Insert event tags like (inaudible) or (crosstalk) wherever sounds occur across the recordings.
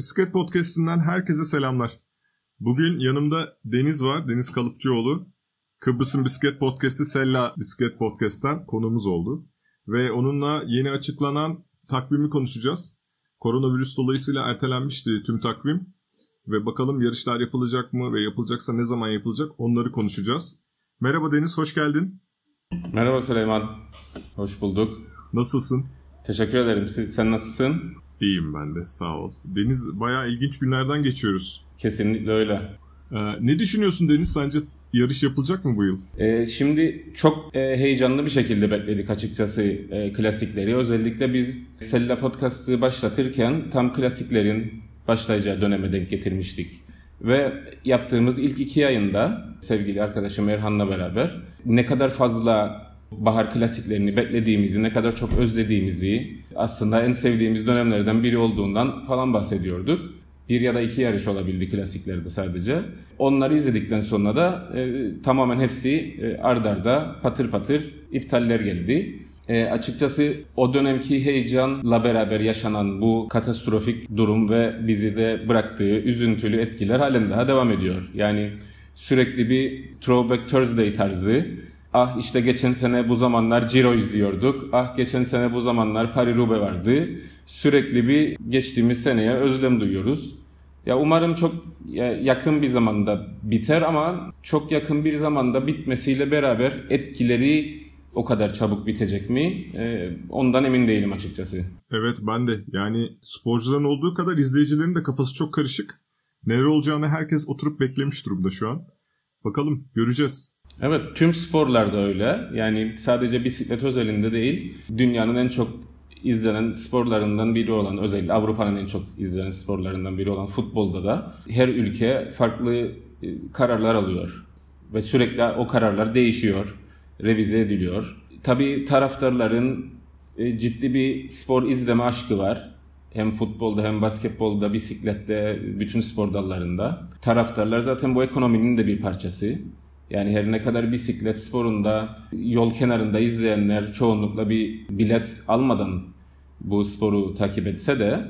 Bisiklet Podcast'inden herkese selamlar. Bugün yanımda Deniz var, Deniz Kalıpçıoğlu. Kıbrıs'ın Bisiklet Podcast'i Sella Bisiklet Podcast'ten konumuz oldu. Ve onunla yeni açıklanan takvimi konuşacağız. Koronavirüs dolayısıyla ertelenmişti tüm takvim. Ve bakalım yarışlar yapılacak mı ve yapılacaksa ne zaman yapılacak onları konuşacağız. Merhaba Deniz, hoş geldin. Merhaba Süleyman, hoş bulduk. Nasılsın? Teşekkür ederim. Sen nasılsın? İyiyim ben de, sağ ol. Deniz, bayağı ilginç günlerden geçiyoruz. Kesinlikle öyle. Ee, ne düşünüyorsun Deniz? Sence yarış yapılacak mı bu yıl? Ee, şimdi çok e, heyecanlı bir şekilde bekledik açıkçası e, klasikleri. Özellikle biz Sella Podcast'ı başlatırken tam klasiklerin başlayacağı döneme denk getirmiştik. Ve yaptığımız ilk iki yayında sevgili arkadaşım Erhan'la beraber ne kadar fazla bahar klasiklerini beklediğimizi, ne kadar çok özlediğimizi, aslında en sevdiğimiz dönemlerden biri olduğundan falan bahsediyorduk. Bir ya da iki yarış olabildi klasiklerde sadece. Onları izledikten sonra da e, tamamen hepsi e, ardarda patır patır iptaller geldi. E, açıkçası o dönemki heyecanla beraber yaşanan bu katastrofik durum ve bizi de bıraktığı üzüntülü etkiler halen daha devam ediyor. Yani sürekli bir throwback Thursday tarzı Ah işte geçen sene bu zamanlar Giro izliyorduk. Ah geçen sene bu zamanlar Paris-Roubaix vardı. Sürekli bir geçtiğimiz seneye özlem duyuyoruz. Ya umarım çok yakın bir zamanda biter ama çok yakın bir zamanda bitmesiyle beraber etkileri o kadar çabuk bitecek mi? Ee, ondan emin değilim açıkçası. Evet ben de. Yani sporcuların olduğu kadar izleyicilerin de kafası çok karışık. Neler olacağını herkes oturup beklemiş durumda şu an. Bakalım göreceğiz. Evet tüm sporlarda öyle. Yani sadece bisiklet özelinde değil. Dünyanın en çok izlenen sporlarından biri olan özellikle Avrupa'nın en çok izlenen sporlarından biri olan futbolda da her ülke farklı e, kararlar alıyor. Ve sürekli o kararlar değişiyor, revize ediliyor. Tabii taraftarların e, ciddi bir spor izleme aşkı var. Hem futbolda hem basketbolda, bisiklette, bütün spor dallarında. Taraftarlar zaten bu ekonominin de bir parçası. Yani her ne kadar bisiklet sporunda yol kenarında izleyenler çoğunlukla bir bilet almadan bu sporu takip etse de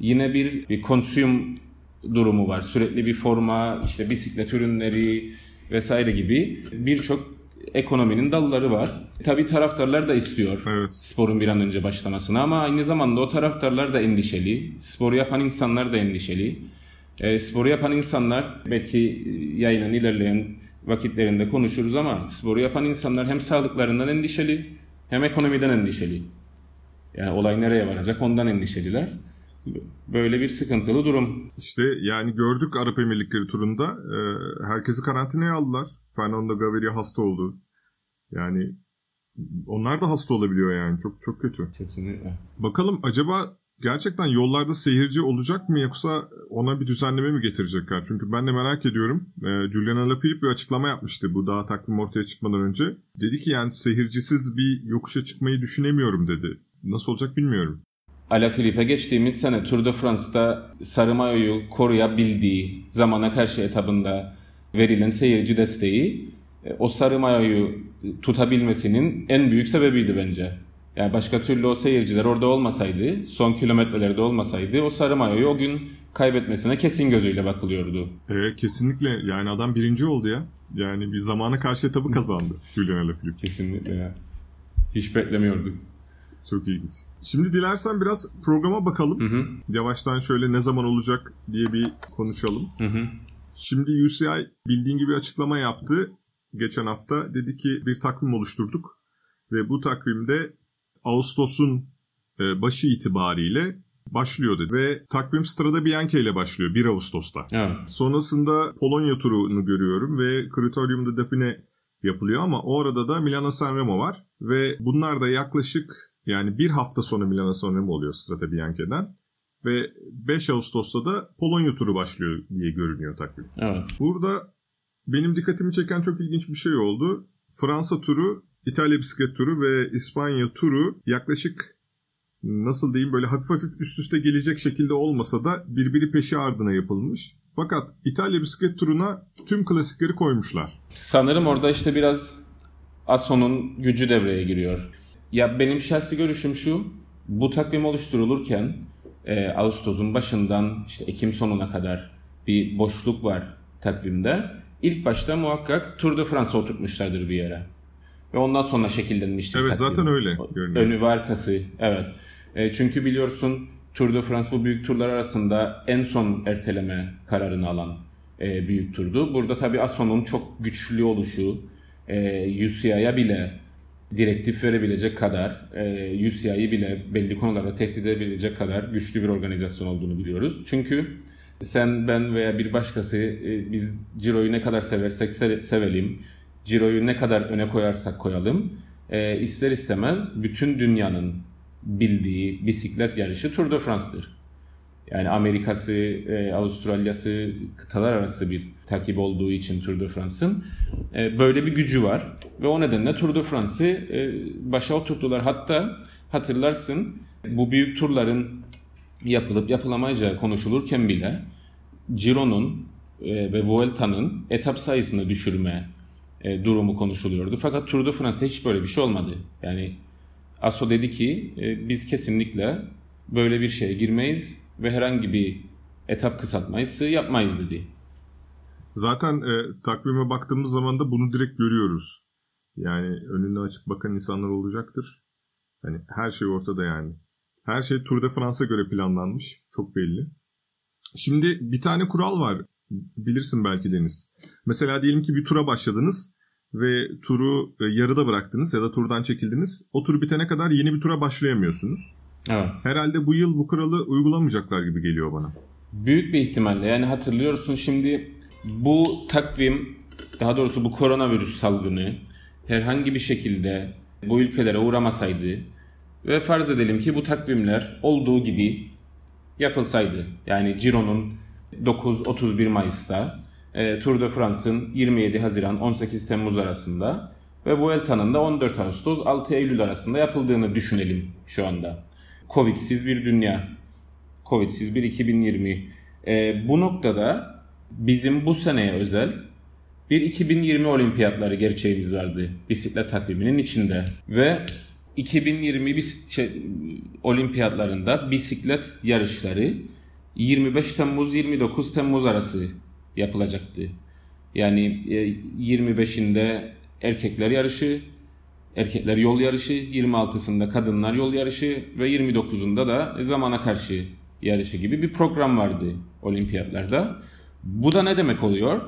yine bir, bir konsüm durumu var. Sürekli bir forma, işte bisiklet ürünleri vesaire gibi birçok ekonominin dalları var. Tabii taraftarlar da istiyor evet. sporun bir an önce başlamasını ama aynı zamanda o taraftarlar da endişeli. Sporu yapan insanlar da endişeli. E, sporu yapan insanlar belki yayının ilerleyen vakitlerinde konuşuruz ama sporu yapan insanlar hem sağlıklarından endişeli hem ekonomiden endişeli. Yani olay nereye varacak ondan endişeliler. Böyle bir sıkıntılı durum. İşte yani gördük Arap Emirlikleri turunda e, herkesi karantinaya aldılar. Fernando Gaviria hasta oldu. Yani onlar da hasta olabiliyor yani. Çok çok kötü. Kesinlikle. Bakalım acaba gerçekten yollarda seyirci olacak mı yoksa ona bir düzenleme mi getirecekler? Çünkü ben de merak ediyorum. E, Julian Alaphilippe bir açıklama yapmıştı bu daha takvim ortaya çıkmadan önce. Dedi ki yani seyircisiz bir yokuşa çıkmayı düşünemiyorum dedi. Nasıl olacak bilmiyorum. Alaphilippe geçtiğimiz sene Tour de France'da sarı mayoyu koruyabildiği zamana karşı etabında verilen seyirci desteği e, o sarı mayoyu tutabilmesinin en büyük sebebiydi bence. Yani başka türlü o seyirciler orada olmasaydı, son kilometrelerde olmasaydı o sarı mayoyu o gün kaybetmesine kesin gözüyle bakılıyordu. Evet kesinlikle yani adam birinci oldu ya. Yani bir zamana karşı etabı kazandı Julian Alaphilippe. Kesinlikle ya. Hiç beklemiyorduk. Çok ilginç. Şimdi dilersen biraz programa bakalım. Hı hı. Yavaştan şöyle ne zaman olacak diye bir konuşalım. Hı hı. Şimdi UCI bildiğin gibi açıklama yaptı. Geçen hafta dedi ki bir takvim oluşturduk. Ve bu takvimde Ağustos'un e, başı itibariyle başlıyor dedi. Ve takvim Strada Bianca ile başlıyor 1 Ağustos'ta. Evet. Sonrasında Polonya turunu görüyorum ve Kriterium'da Dauphine yapılıyor ama o arada da Milano Sanremo var. Ve bunlar da yaklaşık yani bir hafta sonra Milano Sanremo oluyor Strada Bianca'dan. Ve 5 Ağustos'ta da Polonya turu başlıyor diye görünüyor takvim. Evet. Burada benim dikkatimi çeken çok ilginç bir şey oldu. Fransa turu, İtalya bisiklet turu ve İspanya turu yaklaşık nasıl diyeyim böyle hafif hafif üst üste gelecek şekilde olmasa da birbiri peşi ardına yapılmış. Fakat İtalya bisiklet turuna tüm klasikleri koymuşlar. Sanırım orada işte biraz Asso'nun gücü devreye giriyor. Ya benim şahsi görüşüm şu. Bu takvim oluşturulurken e, Ağustos'un başından işte Ekim sonuna kadar bir boşluk var takvimde. İlk başta muhakkak Tour de France oturtmuşlardır bir yere. Ve ondan sonra şekillenmiştir Evet zaten öyle görünüyor. Önü ve arkası. Evet. E, çünkü biliyorsun Tour de France bu büyük turlar arasında en son erteleme kararını alan e, büyük turdu. Burada tabii ASO'nun çok güçlü oluşu, e, UCI'ye bile direktif verebilecek kadar, e, UCI'yi bile belli konularda tehdit edebilecek kadar güçlü bir organizasyon olduğunu biliyoruz. Çünkü sen, ben veya bir başkası e, biz Ciro'yu ne kadar seversek se- sevelim, Ciro'yu ne kadar öne koyarsak koyalım, e, ister istemez bütün dünyanın bildiği bisiklet yarışı Tour de France'dır. Yani Amerika'sı, e, Avustralya'sı kıtalar arası bir takip olduğu için Tour de France'ın e, böyle bir gücü var. Ve o nedenle Tour de France'ı e, başa oturttular. Hatta hatırlarsın bu büyük turların yapılıp yapılamayacağı konuşulurken bile Giro'nun e, ve Vuelta'nın etap sayısını düşürme e, durumu konuşuluyordu. Fakat Tour de France'da hiç böyle bir şey olmadı. Yani Aso dedi ki e, biz kesinlikle böyle bir şeye girmeyiz ve herhangi bir etap kısaltmayı yapmayız dedi. Zaten e, takvime baktığımız zaman da bunu direkt görüyoruz. Yani önünde açık bakan insanlar olacaktır. Hani her şey ortada yani. Her şey Tour de France'a göre planlanmış. Çok belli. Şimdi bir tane kural var. Bilirsin belki Deniz. Mesela diyelim ki bir tura başladınız ve turu e, yarıda bıraktınız ya da turdan çekildiniz. O tur bitene kadar yeni bir tura başlayamıyorsunuz. Evet. Herhalde bu yıl bu kuralı uygulamayacaklar gibi geliyor bana. Büyük bir ihtimalle yani hatırlıyorsun şimdi bu takvim daha doğrusu bu koronavirüs salgını herhangi bir şekilde bu ülkelere uğramasaydı ve farz edelim ki bu takvimler olduğu gibi yapılsaydı yani Ciro'nun 9-31 Mayıs'ta e, Tour de France'ın 27 Haziran 18 Temmuz arasında ve Vuelta'nın da 14 Ağustos 6 Eylül arasında yapıldığını düşünelim şu anda. Covid'siz bir dünya. Covid'siz bir 2020. E, bu noktada bizim bu seneye özel bir 2020 olimpiyatları gerçeğimiz vardı bisiklet takviminin içinde. Ve 2020 bis- şey, olimpiyatlarında bisiklet yarışları 25 Temmuz 29 Temmuz arası yapılacaktı. Yani e, 25'inde erkekler yarışı, erkekler yol yarışı, 26'sında kadınlar yol yarışı ve 29'unda da zamana karşı yarışı gibi bir program vardı olimpiyatlarda. Bu da ne demek oluyor?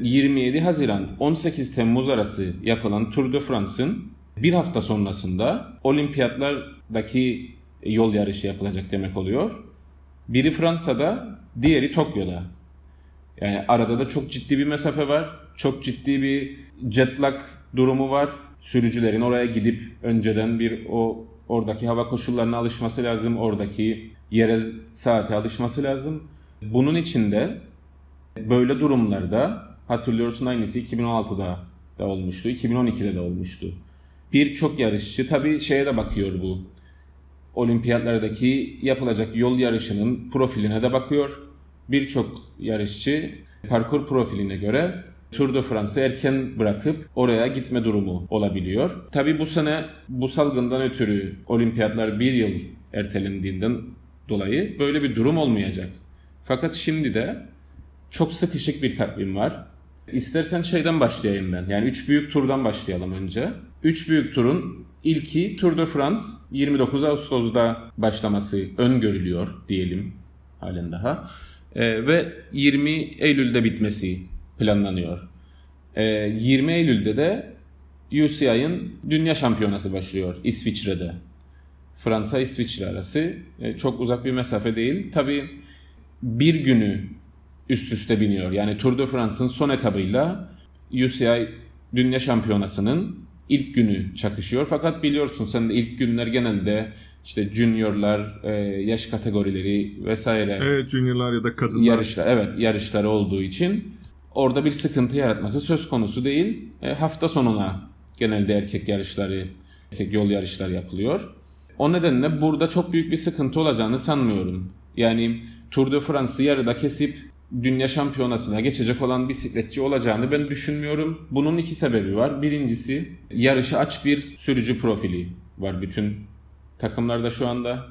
27 Haziran 18 Temmuz arası yapılan Tour de France'ın bir hafta sonrasında olimpiyatlardaki yol yarışı yapılacak demek oluyor. Biri Fransa'da, diğeri Tokyo'da. Yani arada da çok ciddi bir mesafe var. Çok ciddi bir jet lag durumu var. Sürücülerin oraya gidip önceden bir o oradaki hava koşullarına alışması lazım. Oradaki yerel saate alışması lazım. Bunun içinde böyle durumlarda hatırlıyorsun aynısı 2016'da da olmuştu. 2012'de de olmuştu. Birçok yarışçı tabii şeye de bakıyor bu. Olimpiyatlardaki yapılacak yol yarışının profiline de bakıyor. Birçok yarışçı parkur profiline göre Tour de France'ı erken bırakıp oraya gitme durumu olabiliyor. Tabii bu sene bu salgından ötürü olimpiyatlar bir yıl ertelendiğinden dolayı böyle bir durum olmayacak. Fakat şimdi de çok sıkışık bir takvim var. İstersen şeyden başlayayım ben. Yani 3 büyük turdan başlayalım önce. 3 büyük turun ilki Tour de France 29 Ağustos'da başlaması öngörülüyor diyelim halen daha. Ee, ve 20 Eylül'de bitmesi planlanıyor. Ee, 20 Eylül'de de UCI'nin Dünya Şampiyonası başlıyor İsviçre'de. Fransa-İsviçre arası e, çok uzak bir mesafe değil. Tabii bir günü üst üste biniyor. Yani Tour de France'ın son etabıyla UCI Dünya Şampiyonası'nın ilk günü çakışıyor. Fakat biliyorsun sen de ilk günler genelde işte juniorlar, e, yaş kategorileri vesaire Evet juniorlar ya da kadınlar. yarışlar evet yarışlar olduğu için orada bir sıkıntı yaratması söz konusu değil. E, hafta sonuna genelde erkek yarışları, erkek yol yarışları yapılıyor. O nedenle burada çok büyük bir sıkıntı olacağını sanmıyorum. Yani Tour de France'ı yarıda kesip dünya şampiyonasına geçecek olan bisikletçi olacağını ben düşünmüyorum. Bunun iki sebebi var. Birincisi yarışı aç bir sürücü profili var bütün takımlarda şu anda.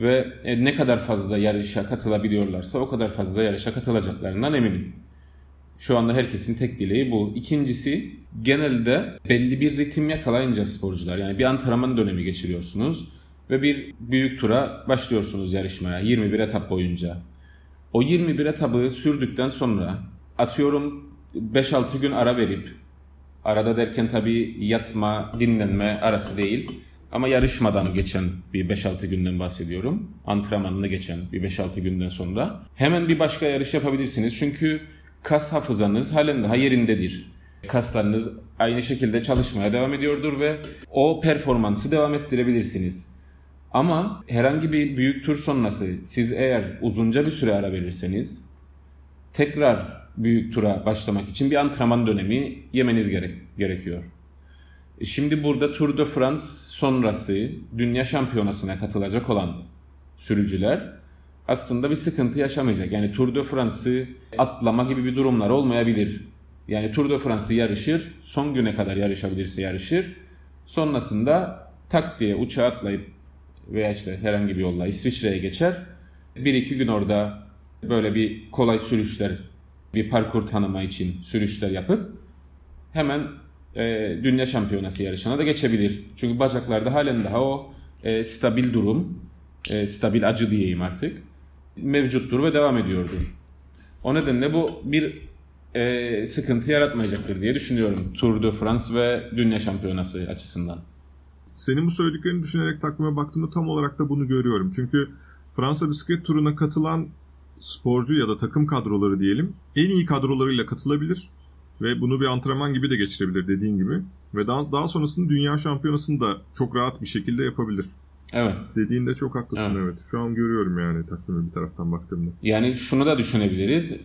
Ve e, ne kadar fazla yarışa katılabiliyorlarsa o kadar fazla yarışa katılacaklarından eminim. Şu anda herkesin tek dileği bu. İkincisi genelde belli bir ritim yakalayınca sporcular yani bir antrenman dönemi geçiriyorsunuz ve bir büyük tura başlıyorsunuz yarışmaya 21 etap boyunca. O 21 etabı sürdükten sonra atıyorum 5-6 gün ara verip arada derken tabii yatma, dinlenme arası değil ama yarışmadan geçen bir 5-6 günden bahsediyorum. Antrenmanını geçen bir 5-6 günden sonra. Hemen bir başka yarış yapabilirsiniz. Çünkü kas hafızanız halen daha yerindedir. Kaslarınız aynı şekilde çalışmaya devam ediyordur ve o performansı devam ettirebilirsiniz. Ama herhangi bir büyük tur sonrası siz eğer uzunca bir süre ara verirseniz tekrar büyük tura başlamak için bir antrenman dönemi yemeniz gerek gerekiyor. E şimdi burada Tour de France sonrası Dünya Şampiyonası'na katılacak olan sürücüler aslında bir sıkıntı yaşamayacak. Yani Tour de France'ı atlama gibi bir durumlar olmayabilir. Yani Tour de France'ı yarışır, son güne kadar yarışabilirse yarışır. Sonrasında tak diye uçağa atlayıp veya işte herhangi bir yolla İsviçre'ye geçer. Bir iki gün orada böyle bir kolay sürüşler, bir parkur tanıma için sürüşler yapıp hemen e, dünya şampiyonası yarışına da geçebilir. Çünkü bacaklarda halen daha o e, stabil durum, e, stabil acı diyeyim artık mevcuttur ve devam ediyordur. O nedenle bu bir e, sıkıntı yaratmayacaktır diye düşünüyorum Tour de France ve Dünya Şampiyonası açısından. Senin bu söylediklerini düşünerek takvime baktığımda tam olarak da bunu görüyorum. Çünkü Fransa bisiklet turuna katılan sporcu ya da takım kadroları diyelim en iyi kadrolarıyla katılabilir ve bunu bir antrenman gibi de geçirebilir dediğin gibi. Ve daha, daha sonrasında dünya şampiyonasını da çok rahat bir şekilde yapabilir. Evet. Dediğinde çok haklısın evet. evet. Şu an görüyorum yani takvimi bir taraftan baktığımda. Yani şunu da düşünebiliriz.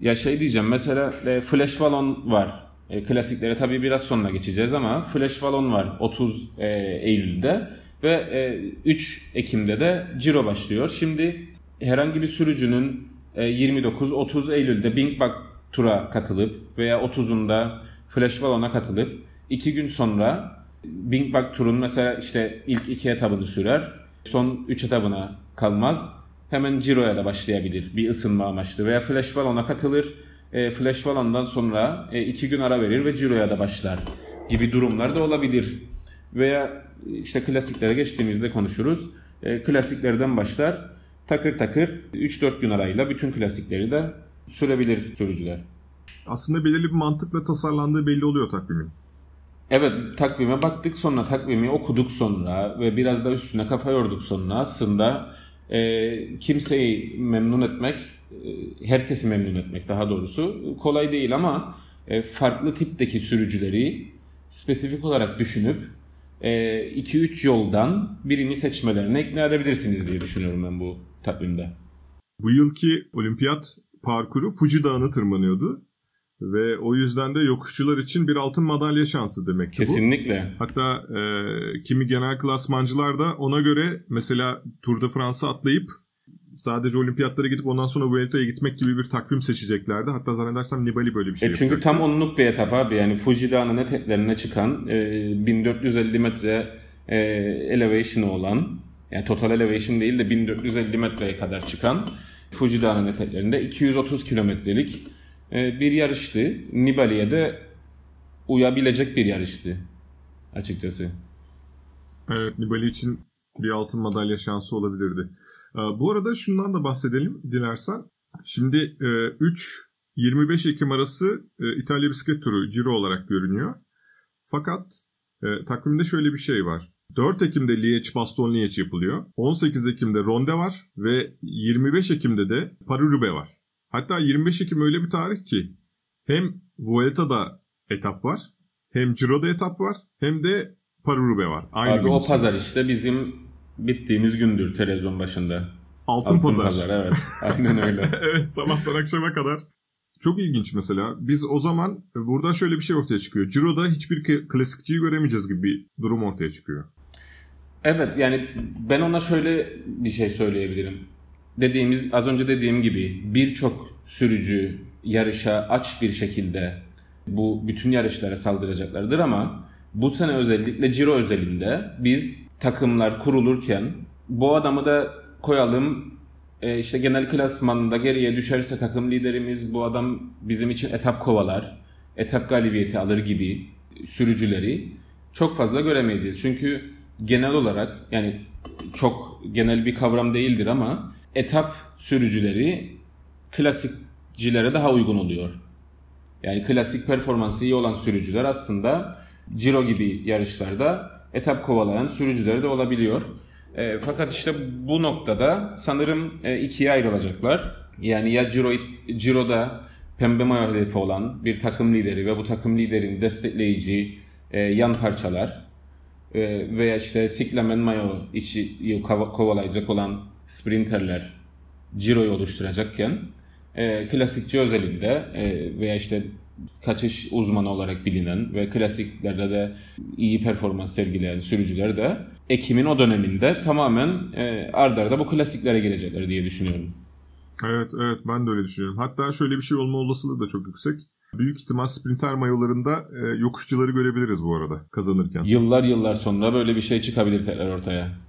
Ya şey diyeceğim mesela e, Flash Wallon var. E, klasiklere tabii biraz sonra geçeceğiz ama Flash Wallon var 30 e, Eylül'de ve e, 3 Ekim'de de Ciro başlıyor. Şimdi herhangi bir sürücünün e, 29-30 Eylül'de Bing Bang tura katılıp veya 30'unda Flash Wallon'a katılıp 2 gün sonra Bing Bang turun mesela işte ilk iki etabını sürer. Son üç etabına kalmaz. Hemen Ciro'ya da başlayabilir bir ısınma amaçlı. Veya Flash Wallon'a katılır. E, Flash Wallon'dan sonra e, iki gün ara verir ve Ciro'ya da başlar gibi durumlar da olabilir. Veya işte klasiklere geçtiğimizde konuşuruz. E, klasiklerden başlar. Takır takır 3-4 gün arayla bütün klasikleri de sürebilir sürücüler. Aslında belirli bir mantıkla tasarlandığı belli oluyor takvimin. Evet takvime baktık sonra takvimi okuduk sonra ve biraz da üstüne kafa yorduk sonra aslında e, kimseyi memnun etmek, e, herkesi memnun etmek daha doğrusu kolay değil ama e, farklı tipteki sürücüleri spesifik olarak düşünüp 2-3 e, yoldan birini seçmelerine ikna edebilirsiniz diye düşünüyorum ben bu takvimde. Bu yılki olimpiyat parkuru Fuji Dağı'nı tırmanıyordu. Ve o yüzden de yokuşçular için bir altın madalya şansı demek ki Kesinlikle. bu. Hatta e, kimi genel klasmancılar da ona göre mesela Tour de France'a atlayıp sadece olimpiyatlara gidip ondan sonra Vuelta'ya gitmek gibi bir takvim seçeceklerdi. Hatta zannedersem Nibali böyle bir şey e Çünkü yapacaktı. tam onluk bir etap abi. Yani Fuji Dağı'nın eteklerine çıkan e, 1450 metre e, elevation'ı olan yani total elevation değil de 1450 metreye kadar çıkan Fuji Dağı'nın eteklerinde 230 kilometrelik bir yarıştı. Nibali'ye de uyabilecek bir yarıştı açıkçası. Evet Nibali için bir altın madalya şansı olabilirdi. E, bu arada şundan da bahsedelim dilersen. Şimdi 3-25 e, Ekim arası İtalya bisiklet turu Ciro olarak görünüyor. Fakat takvimde şöyle bir şey var. 4 Ekim'de Liège-Bastogne-Liège yapılıyor. 18 Ekim'de Ronde var ve 25 Ekim'de de Paris-Roubaix var. Hatta 25 Ekim öyle bir tarih ki hem Vuelta'da etap var, hem Ciro'da etap var, hem de Paris-Roubaix var. Aynı Abi o pazar işte bizim bittiğimiz gündür televizyon başında. Altın, Altın pazar. pazar. evet. (laughs) Aynen öyle. (laughs) evet sabahtan akşama kadar. Çok ilginç mesela. Biz o zaman burada şöyle bir şey ortaya çıkıyor. Ciro'da hiçbir klasikçiyi göremeyeceğiz gibi bir durum ortaya çıkıyor. Evet yani ben ona şöyle bir şey söyleyebilirim dediğimiz az önce dediğim gibi birçok sürücü yarışa aç bir şekilde bu bütün yarışlara saldıracaklardır ama bu sene özellikle Ciro özelinde biz takımlar kurulurken bu adamı da koyalım e, işte genel klasmanında geriye düşerse takım liderimiz bu adam bizim için etap kovalar, etap galibiyeti alır gibi sürücüleri çok fazla göremeyeceğiz. Çünkü genel olarak yani çok genel bir kavram değildir ama etap sürücüleri klasikcilere daha uygun oluyor. Yani klasik performansı iyi olan sürücüler aslında Giro gibi yarışlarda etap kovalayan sürücüleri de olabiliyor. E, fakat işte bu noktada sanırım e, ikiye ayrılacaklar. Yani ya Giro, Giro'da pembe mayo hedefi olan bir takım lideri ve bu takım liderin destekleyici e, yan parçalar e, veya işte Cyclamen mayo içi kovalayacak olan sprinterler Giro'yu oluşturacakken e, klasikçi özelinde e, veya işte kaçış uzmanı olarak bilinen ve klasiklerde de iyi performans sergileyen sürücüler de Ekim'in o döneminde tamamen e, ardarda arda bu klasiklere gelecekler diye düşünüyorum. Evet evet ben de öyle düşünüyorum. Hatta şöyle bir şey olma olasılığı da çok yüksek. Büyük ihtimal sprinter mayolarında e, yokuşçuları görebiliriz bu arada kazanırken. Yıllar yıllar sonra böyle bir şey çıkabilir tekrar ortaya.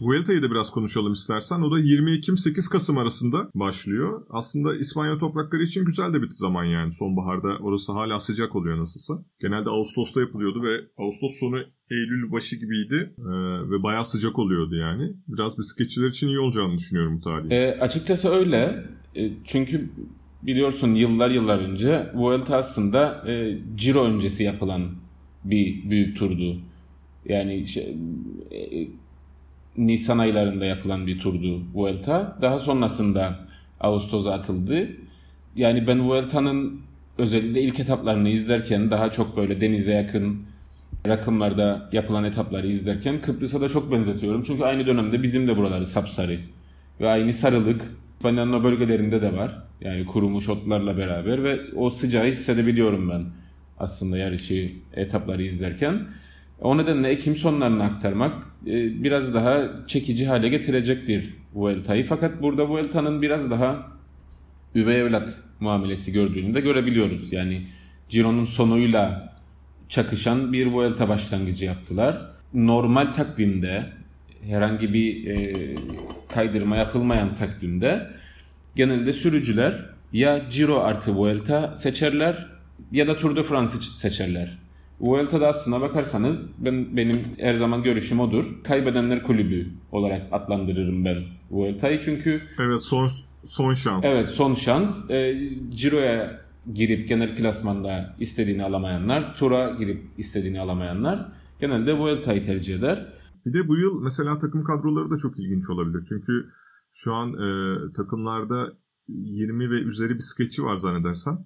Vuelta'yı da biraz konuşalım istersen. O da 20 Ekim 8 Kasım arasında başlıyor. Aslında İspanya toprakları için güzel de bir zaman yani. Sonbaharda orası hala sıcak oluyor nasılsa. Genelde Ağustos'ta yapılıyordu ve Ağustos sonu Eylül başı gibiydi ee, ve bayağı sıcak oluyordu yani. Biraz bisikletçiler için iyi olacağını düşünüyorum bu tarih. E, açıkçası öyle. E, çünkü biliyorsun yıllar yıllar önce Vuelta aslında e, Giro öncesi yapılan bir büyük turdu. Yani şey, e, Nisan aylarında yapılan bir turdu Vuelta. Daha sonrasında Ağustos'a atıldı. Yani ben Vuelta'nın özellikle ilk etaplarını izlerken daha çok böyle denize yakın rakımlarda yapılan etapları izlerken Kıbrıs'a da çok benzetiyorum. Çünkü aynı dönemde bizim de buraları sapsarı ve aynı sarılık İspanya'nın o bölgelerinde de var. Yani kurumuş otlarla beraber ve o sıcağı hissedebiliyorum ben aslında yarışı etapları izlerken. O nedenle Ekim sonlarını aktarmak e, biraz daha çekici hale getirecektir Vuelta'yı. Fakat burada Vuelta'nın biraz daha üvey evlat muamelesi gördüğünü de görebiliyoruz. Yani Giro'nun sonuyla çakışan bir Vuelta başlangıcı yaptılar. Normal takvimde herhangi bir e, kaydırma yapılmayan takvimde genelde sürücüler ya Giro artı Vuelta seçerler ya da Tour de France seçerler. Vuelta'da aslına bakarsanız ben benim her zaman görüşüm odur. Kaybedenler kulübü olarak adlandırırım ben Vuelta'yı çünkü Evet son son şans. Evet son şans. E, Ciro'ya girip genel klasmanda istediğini alamayanlar, tura girip istediğini alamayanlar genelde Vuelta'yı tercih eder. Bir de bu yıl mesela takım kadroları da çok ilginç olabilir. Çünkü şu an e, takımlarda 20 ve üzeri bisikletçi var zannedersem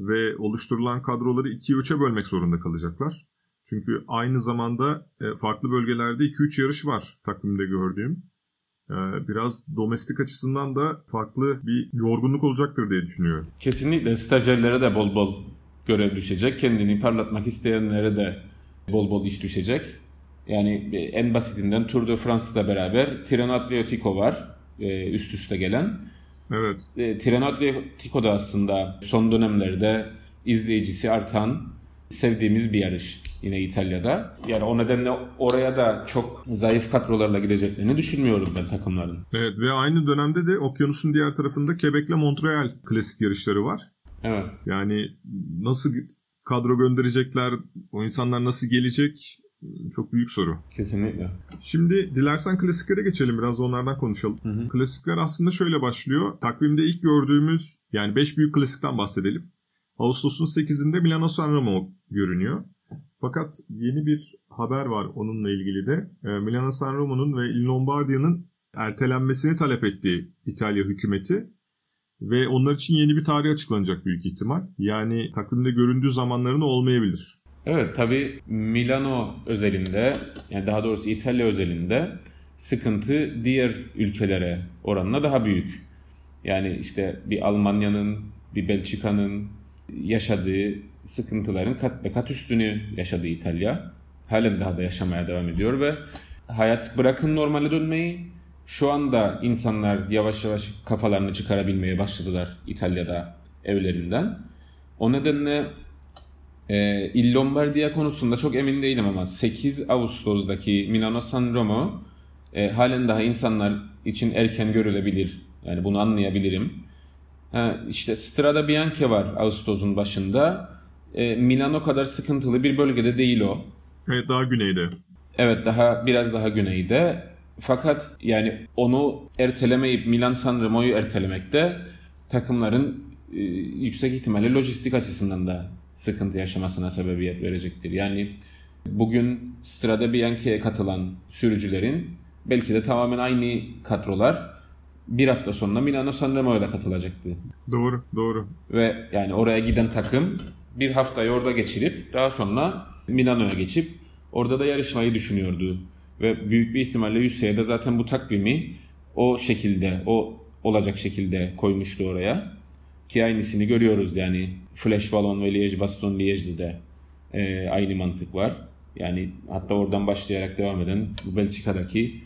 ve oluşturulan kadroları 2'ye 3'e bölmek zorunda kalacaklar. Çünkü aynı zamanda e, farklı bölgelerde 2-3 yarış var takvimde gördüğüm. E, biraz domestik açısından da farklı bir yorgunluk olacaktır diye düşünüyorum. Kesinlikle stajyerlere de bol bol görev düşecek. Kendini parlatmak isteyenlere de bol bol iş düşecek. Yani e, en basitinden Tour de France'la beraber Tirreno Adriatico var üst üste gelen. Evet. E, Tirreno Adriatico da aslında son dönemlerde izleyicisi artan sevdiğimiz bir yarış yine İtalya'da. Yani o nedenle oraya da çok zayıf kadrolarla gideceklerini düşünmüyorum ben takımların. Evet ve aynı dönemde de okyanusun diğer tarafında Quebec'le Montreal klasik yarışları var. Evet. Yani nasıl kadro gönderecekler, o insanlar nasıl gelecek çok büyük soru. Kesinlikle. Şimdi dilersen klasiklere geçelim biraz onlardan konuşalım. Hı hı. Klasikler aslında şöyle başlıyor. Takvimde ilk gördüğümüz yani 5 büyük klasikten bahsedelim. Ağustos'un 8'inde Milano Sanremo görünüyor. Fakat yeni bir haber var onunla ilgili de. E, Milano Sanremo'nun ve Il Lombardia'nın ertelenmesini talep ettiği İtalya hükümeti ve onlar için yeni bir tarih açıklanacak büyük ihtimal. Yani takvimde göründüğü zamanların olmayabilir. Evet tabi Milano özelinde yani daha doğrusu İtalya özelinde sıkıntı diğer ülkelere oranla daha büyük. Yani işte bir Almanya'nın, bir Belçika'nın yaşadığı sıkıntıların kat be kat üstünü yaşadı İtalya. Halen daha da yaşamaya devam ediyor ve hayat bırakın normale dönmeyi şu anda insanlar yavaş yavaş kafalarını çıkarabilmeye başladılar İtalya'da evlerinden. O nedenle e, Il Lombardia konusunda çok emin değilim ama 8 Ağustos'daki Milano San Remo e, halen daha insanlar için erken görülebilir. Yani bunu anlayabilirim. Ha, işte Strada Bianca var Ağustos'un başında. E, Milan o kadar sıkıntılı bir bölgede değil o. Evet daha güneyde. Evet daha biraz daha güneyde. Fakat yani onu ertelemeyip Milan San Remo'yu ertelemekte takımların e, yüksek ihtimalle lojistik açısından da sıkıntı yaşamasına sebebiyet verecektir. Yani bugün Strada Biancha'ya katılan sürücülerin belki de tamamen aynı kadrolar bir hafta sonra Milano Sanremo'ya da katılacaktı. Doğru, doğru. Ve yani oraya giden takım bir haftayı orada geçirip daha sonra Milano'ya geçip orada da yarışmayı düşünüyordu. Ve büyük bir ihtimalle UCI de zaten bu takvimi o şekilde, o olacak şekilde koymuştu oraya. Ki aynısını görüyoruz yani Flash Wallon ve Liège Baston Liège'de de e, aynı mantık var. Yani hatta oradan başlayarak devam eden Belçika'daki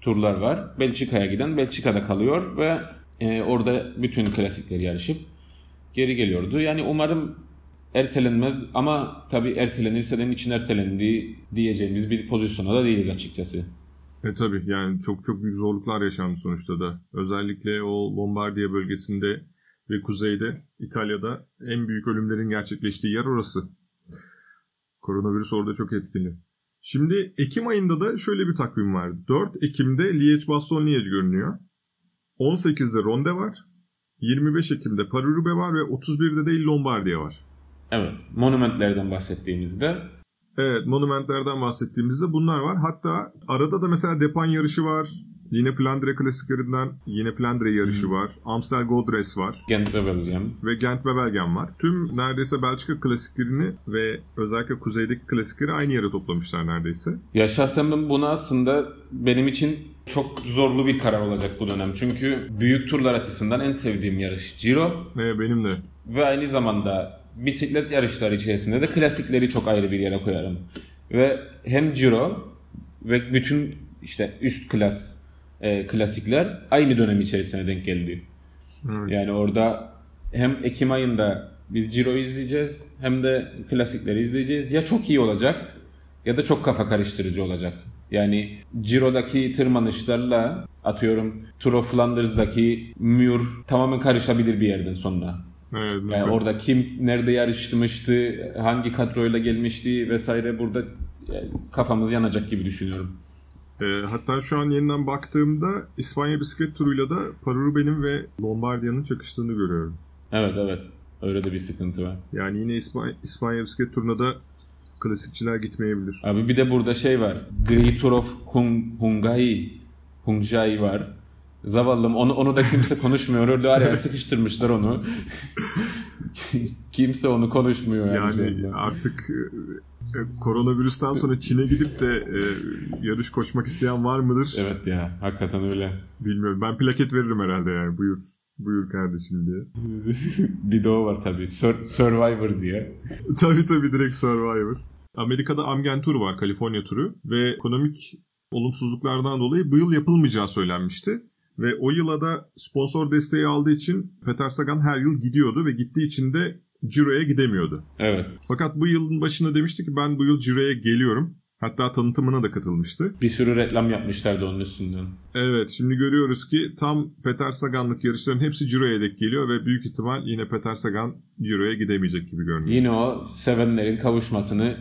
turlar var. Belçika'ya giden Belçika'da kalıyor ve e, orada bütün klasikleri yarışıp geri geliyordu. Yani umarım ertelenmez ama tabii ertelenirse de için ertelendi diyeceğimiz bir pozisyona da değiliz açıkçası. E tabii yani çok çok büyük zorluklar yaşandı sonuçta da. Özellikle o Lombardiya bölgesinde ve kuzeyde İtalya'da en büyük ölümlerin gerçekleştiği yer orası. Koronavirüs orada çok etkili. Şimdi Ekim ayında da şöyle bir takvim var. 4 Ekim'de Liège-Bastogne-Liège görünüyor. 18'de Ronde var. 25 Ekim'de Paris-Roubaix var ve 31'de de Lombardiya var. Evet, monumentlerden bahsettiğimizde Evet, monumentlerden bahsettiğimizde bunlar var. Hatta arada da mesela Depan yarışı var. Yine Flandre klasiklerinden yine Flandre yarışı hmm. var. Amstel Gold Race var. Gent ve Belgien. Ve Gent ve Belgien var. Tüm neredeyse Belçika klasiklerini ve özellikle kuzeydeki klasikleri aynı yere toplamışlar neredeyse. Ya şahsen ben bunu aslında benim için çok zorlu bir karar olacak bu dönem. Çünkü büyük turlar açısından en sevdiğim yarış Giro. Ne benim de. Ve aynı zamanda bisiklet yarışları içerisinde de klasikleri çok ayrı bir yere koyarım. Ve hem Giro ve bütün işte üst klas e, klasikler aynı dönem içerisine denk geldi. Evet. Yani orada hem Ekim ayında biz Ciro izleyeceğiz hem de klasikleri izleyeceğiz. Ya çok iyi olacak ya da çok kafa karıştırıcı olacak. Yani Ciro'daki tırmanışlarla atıyorum Tour of Flanders'daki Muir tamamen karışabilir bir yerden sonra. Evet, yani orada kim nerede yarışmıştı, hangi kadroyla gelmişti vesaire burada yani kafamız yanacak gibi düşünüyorum. E, hatta şu an yeniden baktığımda İspanya bisiklet turuyla da Paris-Roubaix'in ve Lombardiya'nın çakıştığını görüyorum. Evet evet. Öyle de bir sıkıntı var. Yani yine İspanya, İspanya bisiklet turuna da klasikçiler gitmeyebilir. Abi bir de burada şey var. Great Tour of Hung Hungai Hungjai var. Zavallım onu onu da kimse konuşmuyor. Araya sıkıştırmışlar onu. kimse onu konuşmuyor yani. Yani artık e, koronavirüsten sonra Çin'e gidip de e, yarış koşmak isteyen var mıdır? Evet ya hakikaten öyle. Bilmiyorum ben plaket veririm herhalde yani buyur. Buyur kardeşim diye. (laughs) bir de o var tabii. Sur- Survivor diye. (laughs) tabii tabii direkt Survivor. Amerika'da Amgen Tur var, Kaliforniya turu ve ekonomik olumsuzluklardan dolayı bu yıl yapılmayacağı söylenmişti. Ve o yıla da sponsor desteği aldığı için Peter Sagan her yıl gidiyordu ve gittiği için de Ciro'ya gidemiyordu. Evet. Fakat bu yılın başında demişti ki ben bu yıl Ciro'ya geliyorum. Hatta tanıtımına da katılmıştı. Bir sürü reklam yapmışlardı onun üstünden. Evet şimdi görüyoruz ki tam Peter Sagan'lık yarışların hepsi Ciro'ya dek geliyor ve büyük ihtimal yine Peter Sagan Ciro'ya gidemeyecek gibi görünüyor. Yine o sevenlerin kavuşmasını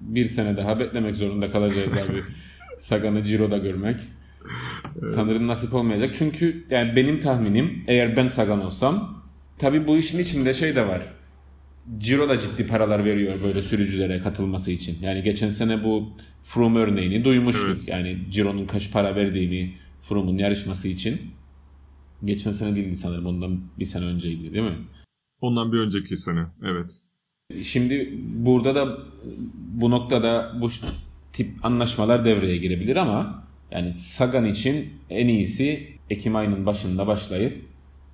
bir sene daha beklemek zorunda kalacağız abi. (laughs) Sagan'ı Ciro'da görmek. Sanırım nasip olmayacak. Çünkü yani benim tahminim eğer ben Sagan olsam tabi bu işin içinde şey de var. Ciro da ciddi paralar veriyor böyle sürücülere katılması için. Yani geçen sene bu Froome örneğini duymuştuk. Evet. Yani Ciro'nun kaç para verdiğini Froome'un yarışması için. Geçen sene değildi sanırım ondan bir sene önceydi değil mi? Ondan bir önceki sene evet. Şimdi burada da bu noktada bu tip anlaşmalar devreye girebilir ama yani Sagan için en iyisi Ekim ayının başında başlayıp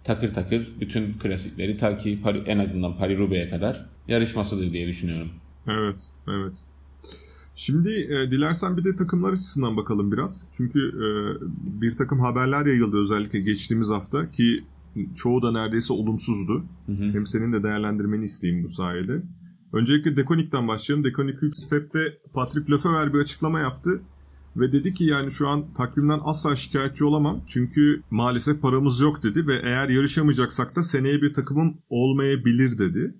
takır takır bütün klasikleri ta ki en azından Paris-Roubaix'e kadar yarışmasıdır diye düşünüyorum. Evet, evet. Şimdi e, dilersen bir de takımlar açısından bakalım biraz. Çünkü e, bir takım haberler yayıldı özellikle geçtiğimiz hafta ki çoğu da neredeyse olumsuzdu. Hı hı. Hem senin de değerlendirmeni isteyeyim bu sayede. Öncelikle Dekonik'ten başlayalım. Dekonik ilk step'te Patrick Lefebvre bir açıklama yaptı Ve dedi ki yani şu an takvimden asla şikayetçi olamam. Çünkü maalesef paramız yok dedi ve eğer yarışamayacaksak da seneye bir takımım olmayabilir dedi.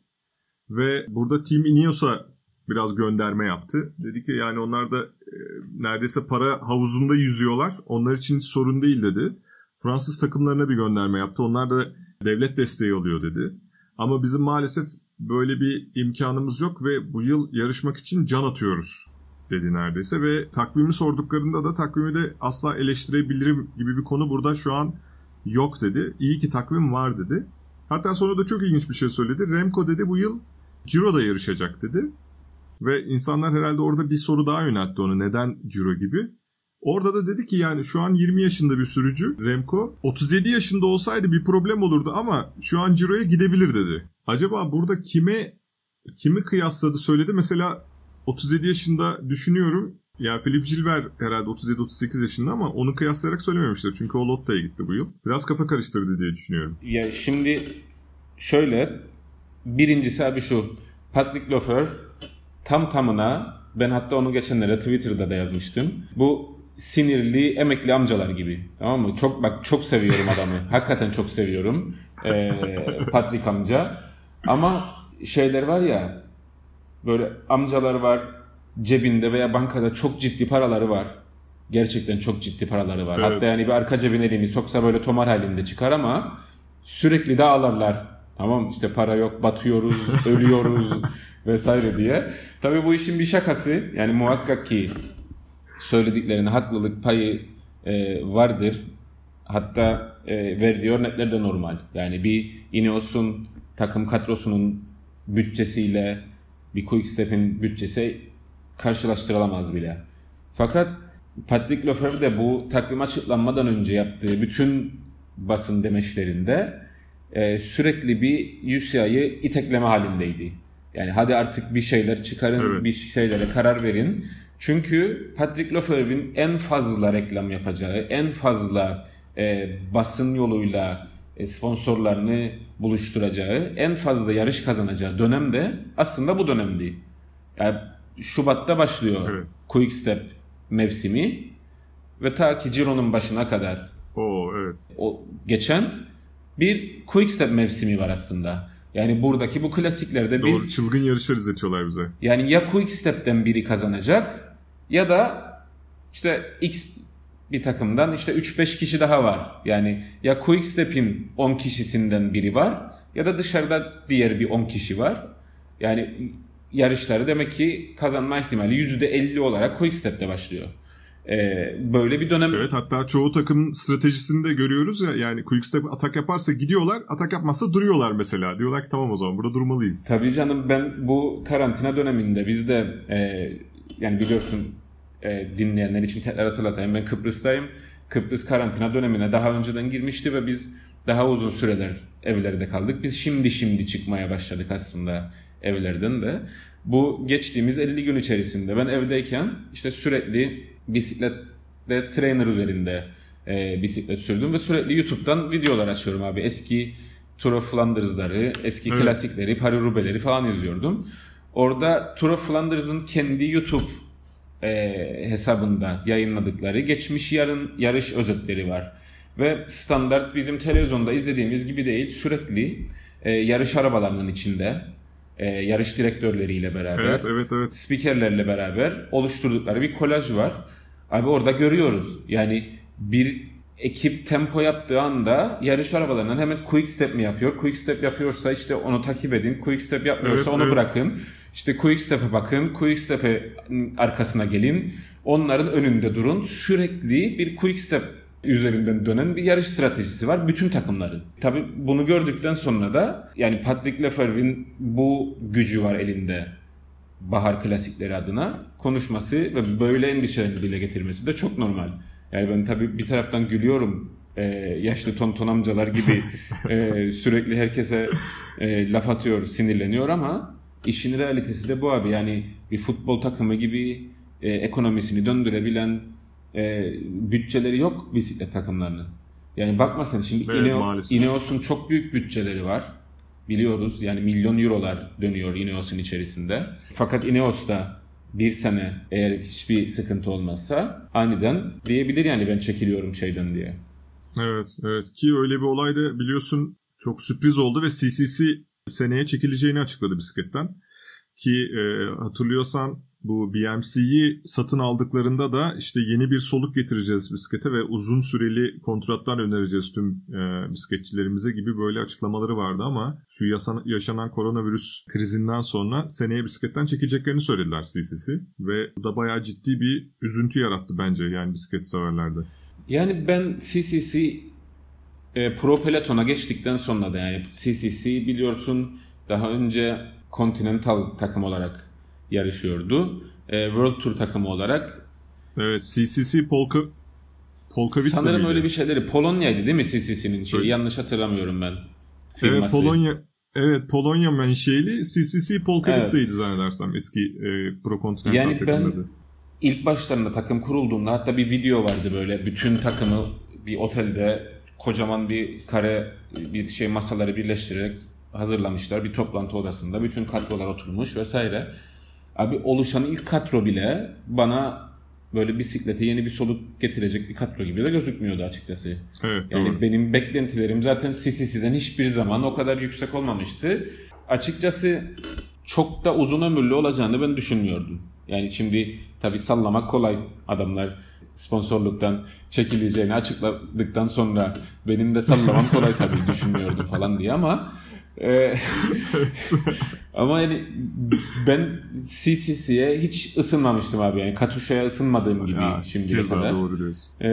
Ve burada Team Ineos'a biraz gönderme yaptı. Dedi ki yani onlar da e, neredeyse para havuzunda yüzüyorlar. Onlar için sorun değil dedi. Fransız takımlarına bir gönderme yaptı. Onlar da devlet desteği alıyor dedi. Ama bizim maalesef böyle bir imkanımız yok ve bu yıl yarışmak için can atıyoruz dedi neredeyse ve takvimi sorduklarında da takvimi de asla eleştirebilirim gibi bir konu burada şu an yok dedi. İyi ki takvim var dedi. Hatta sonra da çok ilginç bir şey söyledi. Remco dedi bu yıl Ciro'da yarışacak dedi. Ve insanlar herhalde orada bir soru daha yöneltti onu. Neden Ciro gibi? Orada da dedi ki yani şu an 20 yaşında bir sürücü Remco. 37 yaşında olsaydı bir problem olurdu ama şu an Ciro'ya gidebilir dedi. Acaba burada kime kimi kıyasladı söyledi. Mesela 37 yaşında düşünüyorum. Ya Philip Gilbert herhalde 37-38 yaşında ama onu kıyaslayarak söylememiştir. Çünkü o Lotta'ya gitti bu yıl. Biraz kafa karıştırdı diye düşünüyorum. Ya şimdi şöyle birincisi abi şu. Patrick Lefevre tam tamına ben hatta onu geçenlere Twitter'da da yazmıştım. Bu sinirli emekli amcalar gibi. Tamam mı? Çok bak çok seviyorum adamı. (laughs) Hakikaten çok seviyorum. Ee, Patrick amca. Ama şeyler var ya böyle amcalar var cebinde veya bankada çok ciddi paraları var. Gerçekten çok ciddi paraları var. Evet. Hatta yani bir arka cebine elini soksa böyle tomar halinde çıkar ama sürekli de ağlarlar. Tamam işte para yok, batıyoruz, (laughs) ölüyoruz vesaire diye. Tabii bu işin bir şakası. Yani muhakkak ki söylediklerine haklılık payı e, vardır. Hatta e, verdiği örnekler de normal. Yani bir Ineos'un takım kadrosunun bütçesiyle bir Quickstep'in bütçesi karşılaştırılamaz bile. Fakat Patrick Lefevre de bu takvim açıklanmadan önce yaptığı bütün basın demeçlerinde e, sürekli bir UCI'yi itekleme halindeydi. Yani hadi artık bir şeyler çıkarın, evet. bir şeylere karar verin. Çünkü Patrick Lefevre'in en fazla reklam yapacağı, en fazla e, basın yoluyla e, sponsorlarını buluşturacağı, en fazla yarış kazanacağı dönem de aslında bu dönemdi. Yani Şubat'ta başlıyor evet. Quick Step mevsimi ve ta ki Ciro'nun başına kadar Oo, evet. o geçen bir Quick Step mevsimi var aslında. Yani buradaki bu klasiklerde Doğru, biz... çılgın yarışlar izletiyorlar bize. Yani ya Quick Step'ten biri kazanacak ya da işte X bir takımdan işte 3-5 kişi daha var. Yani ya Quickstep'in 10 kişisinden biri var ya da dışarıda diğer bir 10 kişi var. Yani yarışları demek ki kazanma ihtimali %50 olarak Quickstep'te başlıyor. Ee, böyle bir dönem. Evet hatta çoğu takımın stratejisini de görüyoruz ya yani Quickstep atak yaparsa gidiyorlar atak yapmazsa duruyorlar mesela. Diyorlar ki tamam o zaman burada durmalıyız. Tabii canım ben bu karantina döneminde biz de e, yani biliyorsun e, dinleyenler için tekrar hatırlatayım. Ben Kıbrıs'tayım. Kıbrıs karantina dönemine daha önceden girmişti ve biz daha uzun süreler evlerde kaldık. Biz şimdi şimdi çıkmaya başladık aslında evlerden de. Bu geçtiğimiz 50 gün içerisinde ben evdeyken işte sürekli bisiklette trainer üzerinde e, bisiklet sürdüm ve sürekli YouTube'dan videolar açıyorum abi. Eski Tour of Flanders'ları, eski evet. klasikleri, Paris-Roubaix'leri falan izliyordum. Orada Tour of Flanders'ın kendi YouTube e, hesabında yayınladıkları geçmiş yarın yarış özetleri var. Ve standart bizim televizyonda izlediğimiz gibi değil sürekli e, yarış arabalarının içinde e, yarış direktörleriyle beraber, evet, evet, evet. spikerlerle beraber oluşturdukları bir kolaj var. Abi orada görüyoruz. Yani bir ekip tempo yaptığı anda yarış arabalarından hemen quick step mi yapıyor? Quick step yapıyorsa işte onu takip edin. Quick step yapmıyorsa evet, onu evet. bırakın. İşte quick step'e bakın. Quick step'e arkasına gelin. Onların önünde durun. Sürekli bir quick step üzerinden dönen bir yarış stratejisi var bütün takımların. Tabi bunu gördükten sonra da yani Patrick Lefevre'in bu gücü var elinde bahar klasikleri adına konuşması ve böyle endişelerini dile getirmesi de çok normal. Yani ben tabii bir taraftan gülüyorum e, yaşlı tonton amcalar gibi (laughs) e, sürekli herkese e, laf atıyor, sinirleniyor ama işin realitesi de bu abi. Yani bir futbol takımı gibi e, ekonomisini döndürebilen e, bütçeleri yok bisiklet takımlarının. Yani bakma sen şimdi evet, Ineos, Ineos'un çok büyük bütçeleri var. Biliyoruz yani milyon eurolar dönüyor Ineos'un içerisinde. Fakat Ineos da bir sene eğer hiçbir sıkıntı olmazsa aniden diyebilir yani ben çekiliyorum şeyden diye. Evet, evet ki öyle bir olay da biliyorsun çok sürpriz oldu ve CCC seneye çekileceğini açıkladı bisikletten. Ki e, hatırlıyorsan bu BMC'yi satın aldıklarında da işte yeni bir soluk getireceğiz bisiklete ve uzun süreli kontratlar önereceğiz tüm e, bisikletçilerimize gibi böyle açıklamaları vardı ama şu yasan, yaşanan koronavirüs krizinden sonra seneye bisikletten çekeceklerini söylediler CCC ve bu da bayağı ciddi bir üzüntü yarattı bence yani bisiklet severlerde. Yani ben CCC e, Pro Peloton'a geçtikten sonra da yani CCC biliyorsun daha önce Continental takım olarak yarışıyordu. E, World Tour takımı olarak. Evet CCC Polka Polkavice Sanırım miydi? öyle bir şeyleri. Polonya'ydı değil mi CCC'nin şeyi? Evet. Yanlış hatırlamıyorum ben. Firması. Evet Polonya Evet Polonya menşeli CCC Polkavice'ydi evet. zannedersem eski e, Pro Continental yani takımları. Ben ilk başlarında takım kurulduğunda hatta bir video vardı böyle bütün takımı bir otelde kocaman bir kare bir şey masaları birleştirerek hazırlamışlar bir toplantı odasında. Bütün kadrolar oturmuş vesaire. Abi oluşan ilk kadro bile bana böyle bisiklete yeni bir soluk getirecek bir kadro gibi de gözükmüyordu açıkçası. Evet, yani doğru. benim beklentilerim zaten CCC'den hiçbir zaman o kadar yüksek olmamıştı. Açıkçası çok da uzun ömürlü olacağını ben düşünmüyordum. Yani şimdi tabii sallamak kolay adamlar sponsorluktan çekileceğini açıkladıktan sonra benim de sallamam kolay tabii düşünmüyordum falan diye ama e, (laughs) ama yani ben CCC'ye hiç ısınmamıştım abi yani Katuşa'ya ısınmadığım gibi ya, şimdiye kadar. doğru diyorsun. E,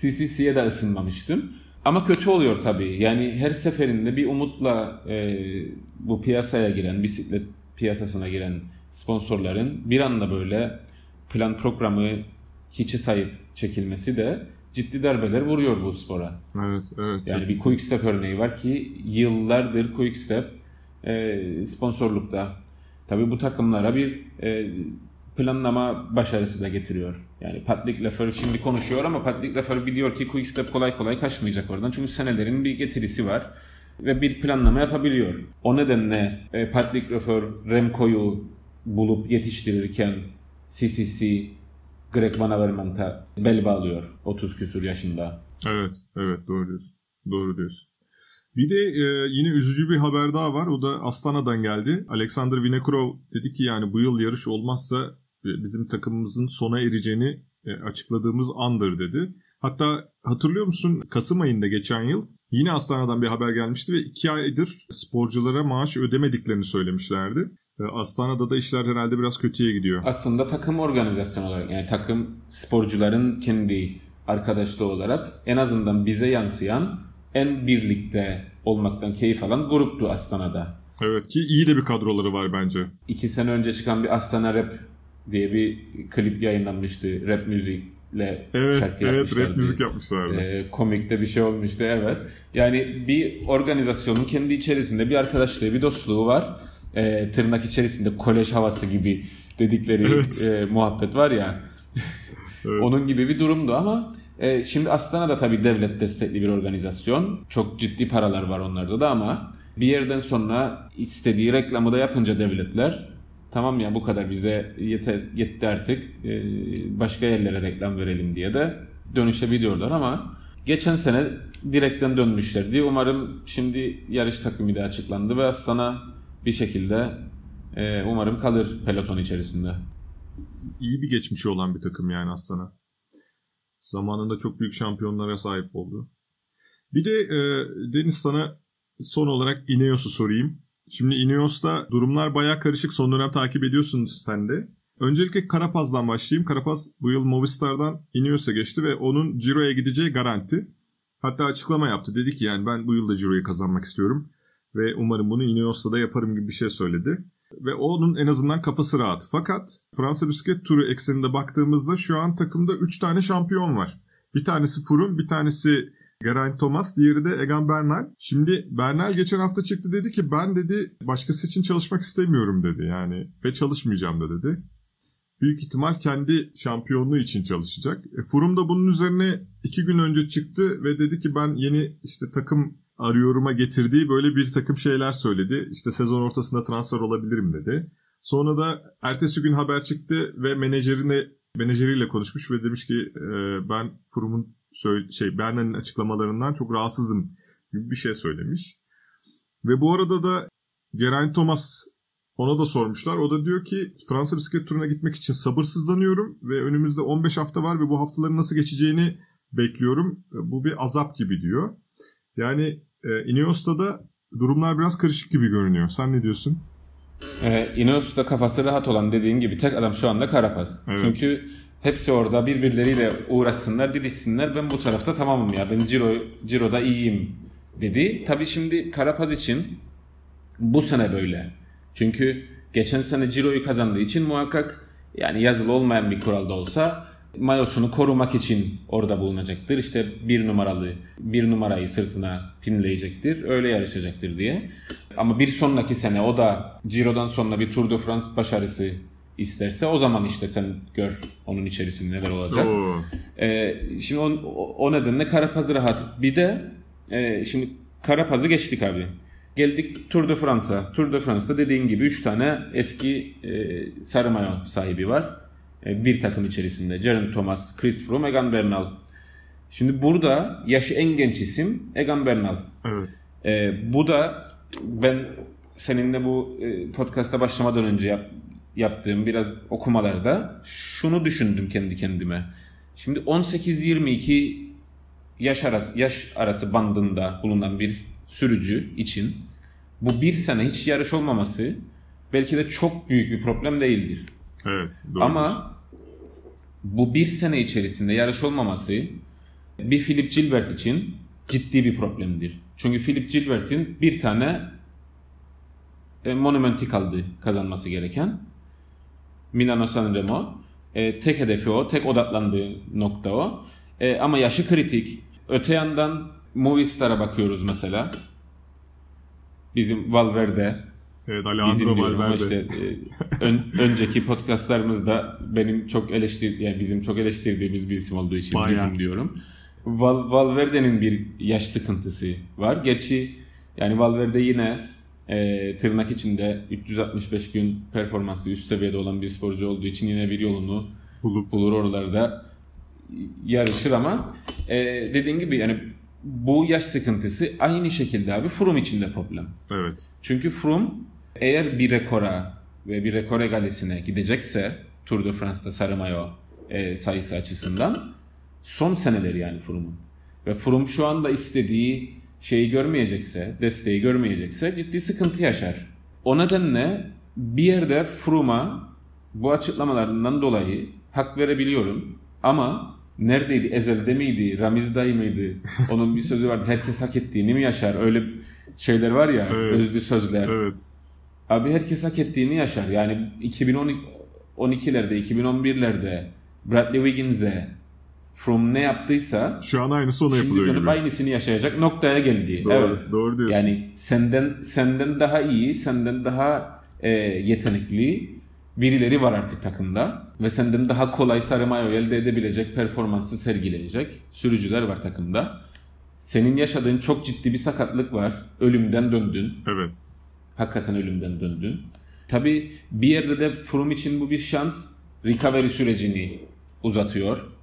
CCC'ye de ısınmamıştım. Ama kötü oluyor tabii. Yani her seferinde bir umutla e, bu piyasaya giren, bisiklet piyasasına giren sponsorların bir anda böyle plan programı hiçe sayıp çekilmesi de ciddi darbeler vuruyor bu spora. Evet, evet. Yani bir Quick Step örneği var ki yıllardır Quick Step e, sponsorlukta. Tabii bu takımlara bir e, planlama başarısı da getiriyor. Yani Patrick Lefevre şimdi konuşuyor ama Patrick Lefevre biliyor ki Quick Step kolay kolay kaçmayacak oradan. Çünkü senelerin bir getirisi var ve bir planlama yapabiliyor. O nedenle e, Patrick Lefevre Remco'yu bulup yetiştirirken CCC Greg Van Avermaet'a bel bağlıyor 30 küsur yaşında. Evet, evet doğru diyorsun. Doğru diyorsun. Bir de e, yine üzücü bir haber daha var. O da Astana'dan geldi. Alexander Vinokurov dedi ki yani bu yıl yarış olmazsa e, bizim takımımızın sona ereceğini e, açıkladığımız andır dedi. Hatta hatırlıyor musun Kasım ayında geçen yıl Yine Astana'dan bir haber gelmişti ve iki aydır sporculara maaş ödemediklerini söylemişlerdi. Astana'da da işler herhalde biraz kötüye gidiyor. Aslında takım organizasyonu olarak yani takım sporcuların kendi arkadaşlığı olarak en azından bize yansıyan en birlikte olmaktan keyif alan gruptu Astana'da. Evet ki iyi de bir kadroları var bence. İki sene önce çıkan bir Astana Rap diye bir klip yayınlanmıştı. Rap müzik ile evet, şarkı Evet rap müzik yapmışlardı. E, komikte bir şey olmuştu evet. Yani bir organizasyonun kendi içerisinde bir arkadaşlığı, bir dostluğu var. E, tırnak içerisinde kolej havası gibi dedikleri evet. e, muhabbet var ya. (laughs) evet. Onun gibi bir durumdu ama e, şimdi Astana da tabii devlet destekli bir organizasyon. Çok ciddi paralar var onlarda da ama bir yerden sonra istediği reklamı da yapınca devletler tamam ya bu kadar bize yeter, yetti artık ee, başka yerlere reklam verelim diye de dönüşebiliyorlar ama geçen sene direkten dönmüşlerdi. Umarım şimdi yarış takımı da açıklandı ve Astana bir şekilde e, umarım kalır peloton içerisinde. İyi bir geçmişi olan bir takım yani Astana. Zamanında çok büyük şampiyonlara sahip oldu. Bir de e, Deniz sana son olarak Ineos'u sorayım. Şimdi Ineos'ta durumlar baya karışık. Son dönem takip ediyorsunuz sen de. Öncelikle Karapaz'dan başlayayım. Karapaz bu yıl Movistar'dan Ineos'a geçti ve onun Ciro'ya gideceği garanti. Hatta açıklama yaptı. Dedi ki yani ben bu yıl da Ciro'yu kazanmak istiyorum. Ve umarım bunu Ineos'ta da yaparım gibi bir şey söyledi. Ve onun en azından kafası rahat. Fakat Fransa Bisiklet Turu ekseninde baktığımızda şu an takımda 3 tane şampiyon var. Bir tanesi Froome, bir tanesi Geraint Thomas, diğeri de Egan Bernal. Şimdi Bernal geçen hafta çıktı dedi ki ben dedi başkası için çalışmak istemiyorum dedi yani ve çalışmayacağım da dedi. Büyük ihtimal kendi şampiyonluğu için çalışacak. E, Furum da bunun üzerine iki gün önce çıktı ve dedi ki ben yeni işte takım arıyorum'a getirdiği böyle bir takım şeyler söyledi. İşte sezon ortasında transfer olabilirim dedi. Sonra da ertesi gün haber çıktı ve menajerine menajeriyle konuşmuş ve demiş ki e, ben Froome'un şey Berna'nın açıklamalarından çok rahatsızım gibi bir şey söylemiş. Ve bu arada da Geraint Thomas ona da sormuşlar. O da diyor ki Fransa bisiklet turuna gitmek için sabırsızlanıyorum ve önümüzde 15 hafta var ve bu haftaların nasıl geçeceğini bekliyorum. Bu bir azap gibi diyor. Yani e, Ineos'ta da durumlar biraz karışık gibi görünüyor. Sen ne diyorsun? Ee, Ineos'ta kafası rahat olan dediğin gibi tek adam şu anda Carapaz. Evet. Çünkü hepsi orada birbirleriyle uğraşsınlar, didişsinler. Ben bu tarafta tamamım ya. Ben Ciro, Ciro'da iyiyim dedi. Tabii şimdi Carapaz için bu sene böyle. Çünkü geçen sene Ciro'yu kazandığı için muhakkak yani yazılı olmayan bir kuralda olsa mayosunu korumak için orada bulunacaktır. İşte bir numaralı bir numarayı sırtına pinleyecektir. Öyle yarışacaktır diye. Ama bir sonraki sene o da Ciro'dan sonra bir Tour de France başarısı isterse o zaman işte sen gör onun içerisinde neler olacak. Ee, şimdi o, o nedenle Karapaz'ı rahat. Bir de e, şimdi Karapaz'ı geçtik abi. Geldik Tour de France'a. Tour de France'da dediğin gibi 3 tane eski e, sarı mayo sahibi var. E, bir takım içerisinde. Geraint Thomas, Chris Froome, Egan Bernal. Şimdi burada yaşı en genç isim Egan Bernal. Evet. E, bu da ben seninle bu e, podcast'a başlamadan önce yap, yaptığım biraz okumalarda şunu düşündüm kendi kendime. Şimdi 18-22 yaş arası yaş arası bandında bulunan bir sürücü için bu bir sene hiç yarış olmaması belki de çok büyük bir problem değildir. Evet. Doğru Ama bu bir sene içerisinde yarış olmaması bir Philip Gilbert için ciddi bir problemdir. Çünkü Philip Gilbert'in bir tane e, monumenti kaldı kazanması gereken. Milano Sanremo. E, tek hedefi o, tek odaklandığı nokta o. E, ama yaşı kritik. Öte yandan Movistar'a bakıyoruz mesela. Bizim Valverde Evet Alejandro Valverde. Işte, e, ön, önceki podcastlarımızda benim çok eleştir yani bizim çok eleştirdiğimiz bir isim olduğu için Bayağı. bizim diyorum. Val, Valverde'nin bir yaş sıkıntısı var. Gerçi yani Valverde yine e, tırnak içinde 365 gün performansı üst seviyede olan bir sporcu olduğu için yine bir yolunu Bulup. bulur oralarda yarışır ama e, dediğim gibi yani bu yaş sıkıntısı aynı şekilde abi Froome için de problem. Evet. Çünkü Froome eğer bir rekora ve bir rekor egalisine gidecekse Tour de France'da sarı mayo e, sayısı açısından son seneleri yani Froome'un. Ve Froome şu anda istediği şeyi görmeyecekse, desteği görmeyecekse ciddi sıkıntı yaşar. O nedenle bir yerde Froome'a bu açıklamalarından dolayı hak verebiliyorum. Ama neredeydi? Ezel'de miydi? Ramiz'day mıydı? (laughs) Onun bir sözü vardı. Herkes hak ettiğini mi yaşar? Öyle şeyler var ya. Evet. Özlü sözler. Evet. Abi herkes hak ettiğini yaşar. Yani 2012'lerde, 2011'lerde Bradley Wiggins'e From ne yaptıysa şu an aynısı ona yapılıyor şimdi gibi. aynısını yaşayacak noktaya geldi. Doğru, evet. doğru diyorsun. Yani senden senden daha iyi, senden daha e, yetenekli birileri var artık takımda ve senden daha kolay sarı mayo elde edebilecek performansı sergileyecek sürücüler var takımda. Senin yaşadığın çok ciddi bir sakatlık var. Ölümden döndün. Evet. Hakikaten ölümden döndün. Tabi bir yerde de Froome için bu bir şans. Recovery sürecini uzatıyor.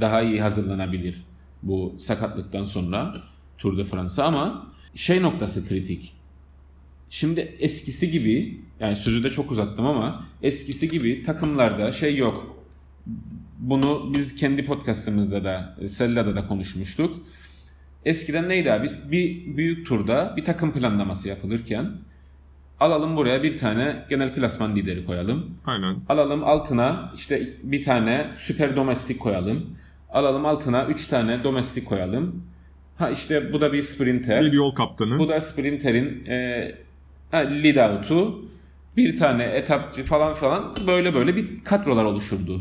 Daha iyi hazırlanabilir bu sakatlıktan sonra Tour de France'a ama şey noktası kritik. Şimdi eskisi gibi yani sözü de çok uzattım ama eskisi gibi takımlarda şey yok. Bunu biz kendi podcastımızda da Sella'da da konuşmuştuk. Eskiden neydi abi? Bir büyük turda bir takım planlaması yapılırken Alalım buraya bir tane genel klasman lideri koyalım. Aynen. Alalım altına işte bir tane süper domestik koyalım. Alalım altına 3 tane domestik koyalım. Ha işte bu da bir sprinter. Bir yol kaptanı. Bu da sprinterin e, ha, lead out'u. Bir tane etapçı falan falan böyle böyle bir kadrolar oluşurdu.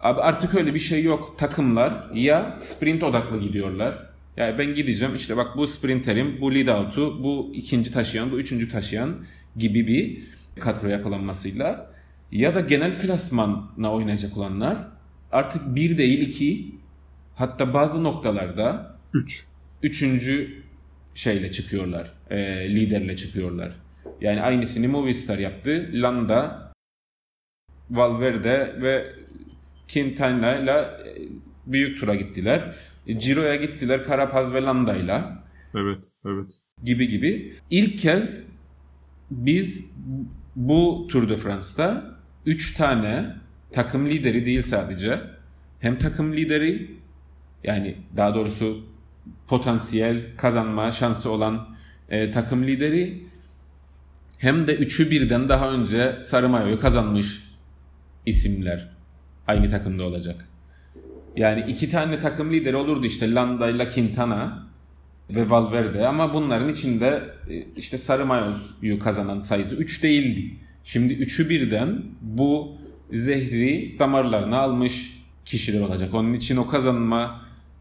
Abi artık öyle bir şey yok. Takımlar ya sprint odaklı gidiyorlar yani ben gideceğim işte bak bu sprinterim, bu lead out'u, bu ikinci taşıyan, bu üçüncü taşıyan gibi bir kadro yapılanmasıyla ya da genel klasmanla oynayacak olanlar artık bir değil iki hatta bazı noktalarda üç. Üçüncü şeyle çıkıyorlar. E, liderle çıkıyorlar. Yani aynısını Movistar yaptı. Landa, Valverde ve Quintana ile büyük tura gittiler. Ciro'ya gittiler Carapaz ve Landa'yla. Evet, evet. Gibi gibi. İlk kez biz bu Tour de France'da 3 tane takım lideri değil sadece. Hem takım lideri yani daha doğrusu potansiyel kazanma şansı olan e, takım lideri hem de üçü birden daha önce Sarı Mayo'yu kazanmış isimler aynı takımda olacak. Yani iki tane takım lideri olurdu işte Landa ile Quintana ve Valverde ama bunların içinde e, işte Sarı Mayo'yu kazanan sayısı 3 değildi. Şimdi üçü birden bu zehri damarlarına almış kişiler olacak. Onun için o kazanma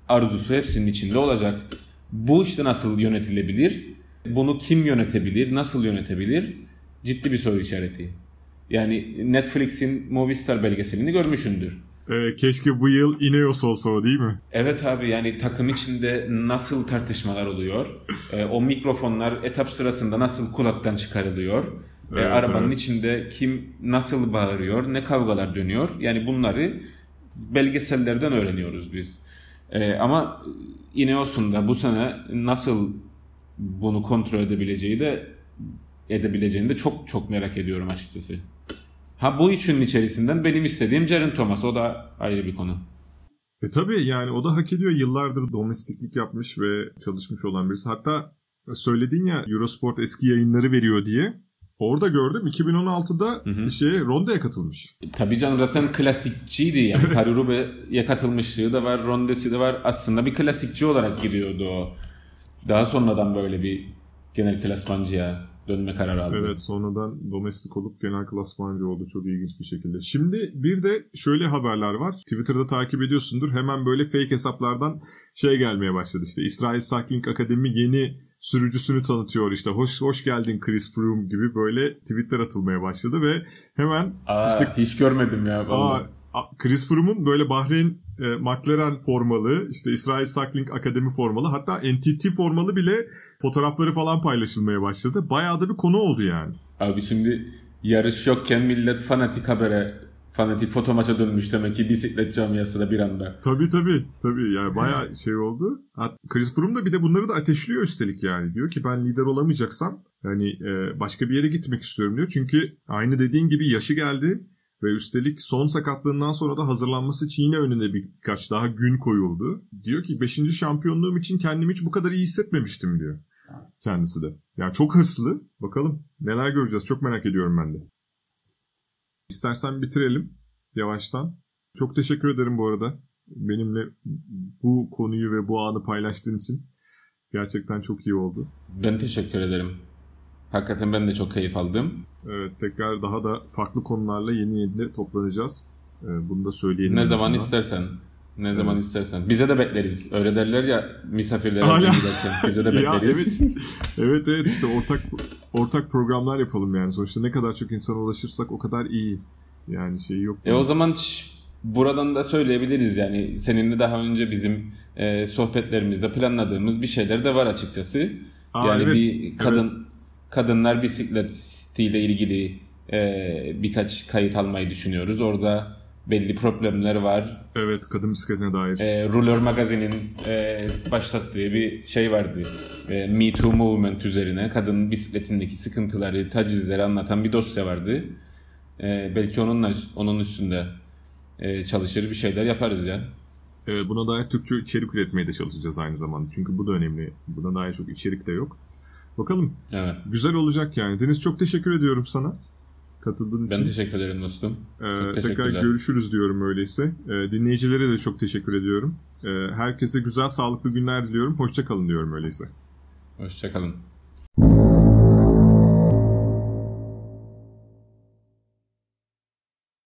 arzusu hepsinin içinde olacak. Bu işte nasıl yönetilebilir? Bunu kim yönetebilir? Nasıl yönetebilir? Ciddi bir soru işareti. Yani Netflix'in Movistar belgeselini görmüşündür. Ee, keşke bu yıl Ineos olsa o değil mi? Evet abi yani takım içinde nasıl tartışmalar oluyor? Ee, o mikrofonlar etap sırasında nasıl kulaktan çıkarılıyor? Evet, arabanın evet. içinde kim nasıl bağırıyor? Ne kavgalar dönüyor? Yani bunları belgesellerden öğreniyoruz biz. Ee, ama Ineos'un da bu sene nasıl bunu kontrol edebileceği de edebileceğini de çok çok merak ediyorum açıkçası. Ha bu üçünün içerisinden benim istediğim Jaren Thomas. O da ayrı bir konu. E tabii yani o da hak ediyor. Yıllardır domestiklik yapmış ve çalışmış olan birisi. Hatta söyledin ya Eurosport eski yayınları veriyor diye. Orada gördüm 2016'da hı hı. şeye Ronde'ye katılmış. Tabii canım zaten klasikçiydi yani. (laughs) Paris katılmışlığı da var, Ronde'si de var. Aslında bir klasikçi olarak giriyordu o. Daha sonradan böyle bir genel klasmancıya dönme kararı aldı. Evet sonradan domestik olup genel klasmancı oldu çok ilginç bir şekilde. Şimdi bir de şöyle haberler var. Twitter'da takip ediyorsundur. Hemen böyle fake hesaplardan şey gelmeye başladı işte. İsrail Cycling Akademi yeni sürücüsünü tanıtıyor işte. Hoş hoş geldin Chris Froome gibi böyle tweetler atılmaya başladı ve hemen Aa, işte hiç görmedim ya vallahi. Aa, Chris Froome'un böyle Bahreyn e, McLaren formalı, işte İsrail Cycling Akademi formalı, hatta NTT formalı bile fotoğrafları falan paylaşılmaya başladı. Bayağı da bir konu oldu yani. Abi şimdi yarış yokken millet fanatik habere fanatik foto maça dönmüş demek ki bisiklet camiası da bir anda. Tabii tabii. Tabii yani bayağı (laughs) şey oldu. Chris Froome da bir de bunları da ateşliyor üstelik yani. Diyor ki ben lider olamayacaksam yani e, başka bir yere gitmek istiyorum diyor. Çünkü aynı dediğin gibi yaşı geldi. Ve üstelik son sakatlığından sonra da hazırlanması için yine önüne birkaç daha gün koyuldu. Diyor ki 5. şampiyonluğum için kendimi hiç bu kadar iyi hissetmemiştim diyor kendisi de. Yani çok hırslı. Bakalım neler göreceğiz. Çok merak ediyorum ben de. İstersen bitirelim yavaştan. Çok teşekkür ederim bu arada. Benimle bu konuyu ve bu anı paylaştığın için. Gerçekten çok iyi oldu. Ben teşekkür ederim. Hakikaten ben de çok keyif aldım. Evet tekrar daha da farklı konularla yeni yeni toplanacağız. Ee, bunu da söyleyelim. Ne zaman sana. istersen. Ne evet. zaman istersen. Bize de bekleriz. Öyle derler ya misafirlere giderken. Bize de (laughs) bekleriz. ya, evet. evet evet işte ortak ortak programlar yapalım yani. Sonuçta ne kadar çok insana ulaşırsak o kadar iyi. Yani şey yok. E o zaman buradan da söyleyebiliriz yani seninle daha önce bizim e, sohbetlerimizde planladığımız bir şeyler de var açıkçası. Aa, yani evet, bir kadın evet kadınlar bisikletiyle ilgili e, birkaç kayıt almayı düşünüyoruz. Orada belli problemler var. Evet kadın bisikletine dair. E, Ruler Magazine'in e, başlattığı bir şey vardı. E, Me Too Movement üzerine kadın bisikletindeki sıkıntıları, tacizleri anlatan bir dosya vardı. E, belki onunla onun üstünde e, çalışır bir şeyler yaparız ya. E, buna dair Türkçe içerik üretmeye de çalışacağız aynı zamanda. Çünkü bu da önemli. Buna dair çok içerik de yok. Bakalım. Evet. Güzel olacak yani. Deniz çok teşekkür ediyorum sana. Katıldığın ben için. Ben teşekkür ederim dostum. Ee, tekrar görüşürüz diyorum öyleyse. Ee, dinleyicilere de çok teşekkür ediyorum. Ee, herkese güzel sağlıklı günler diliyorum. Hoşçakalın diyorum öyleyse. Hoşçakalın.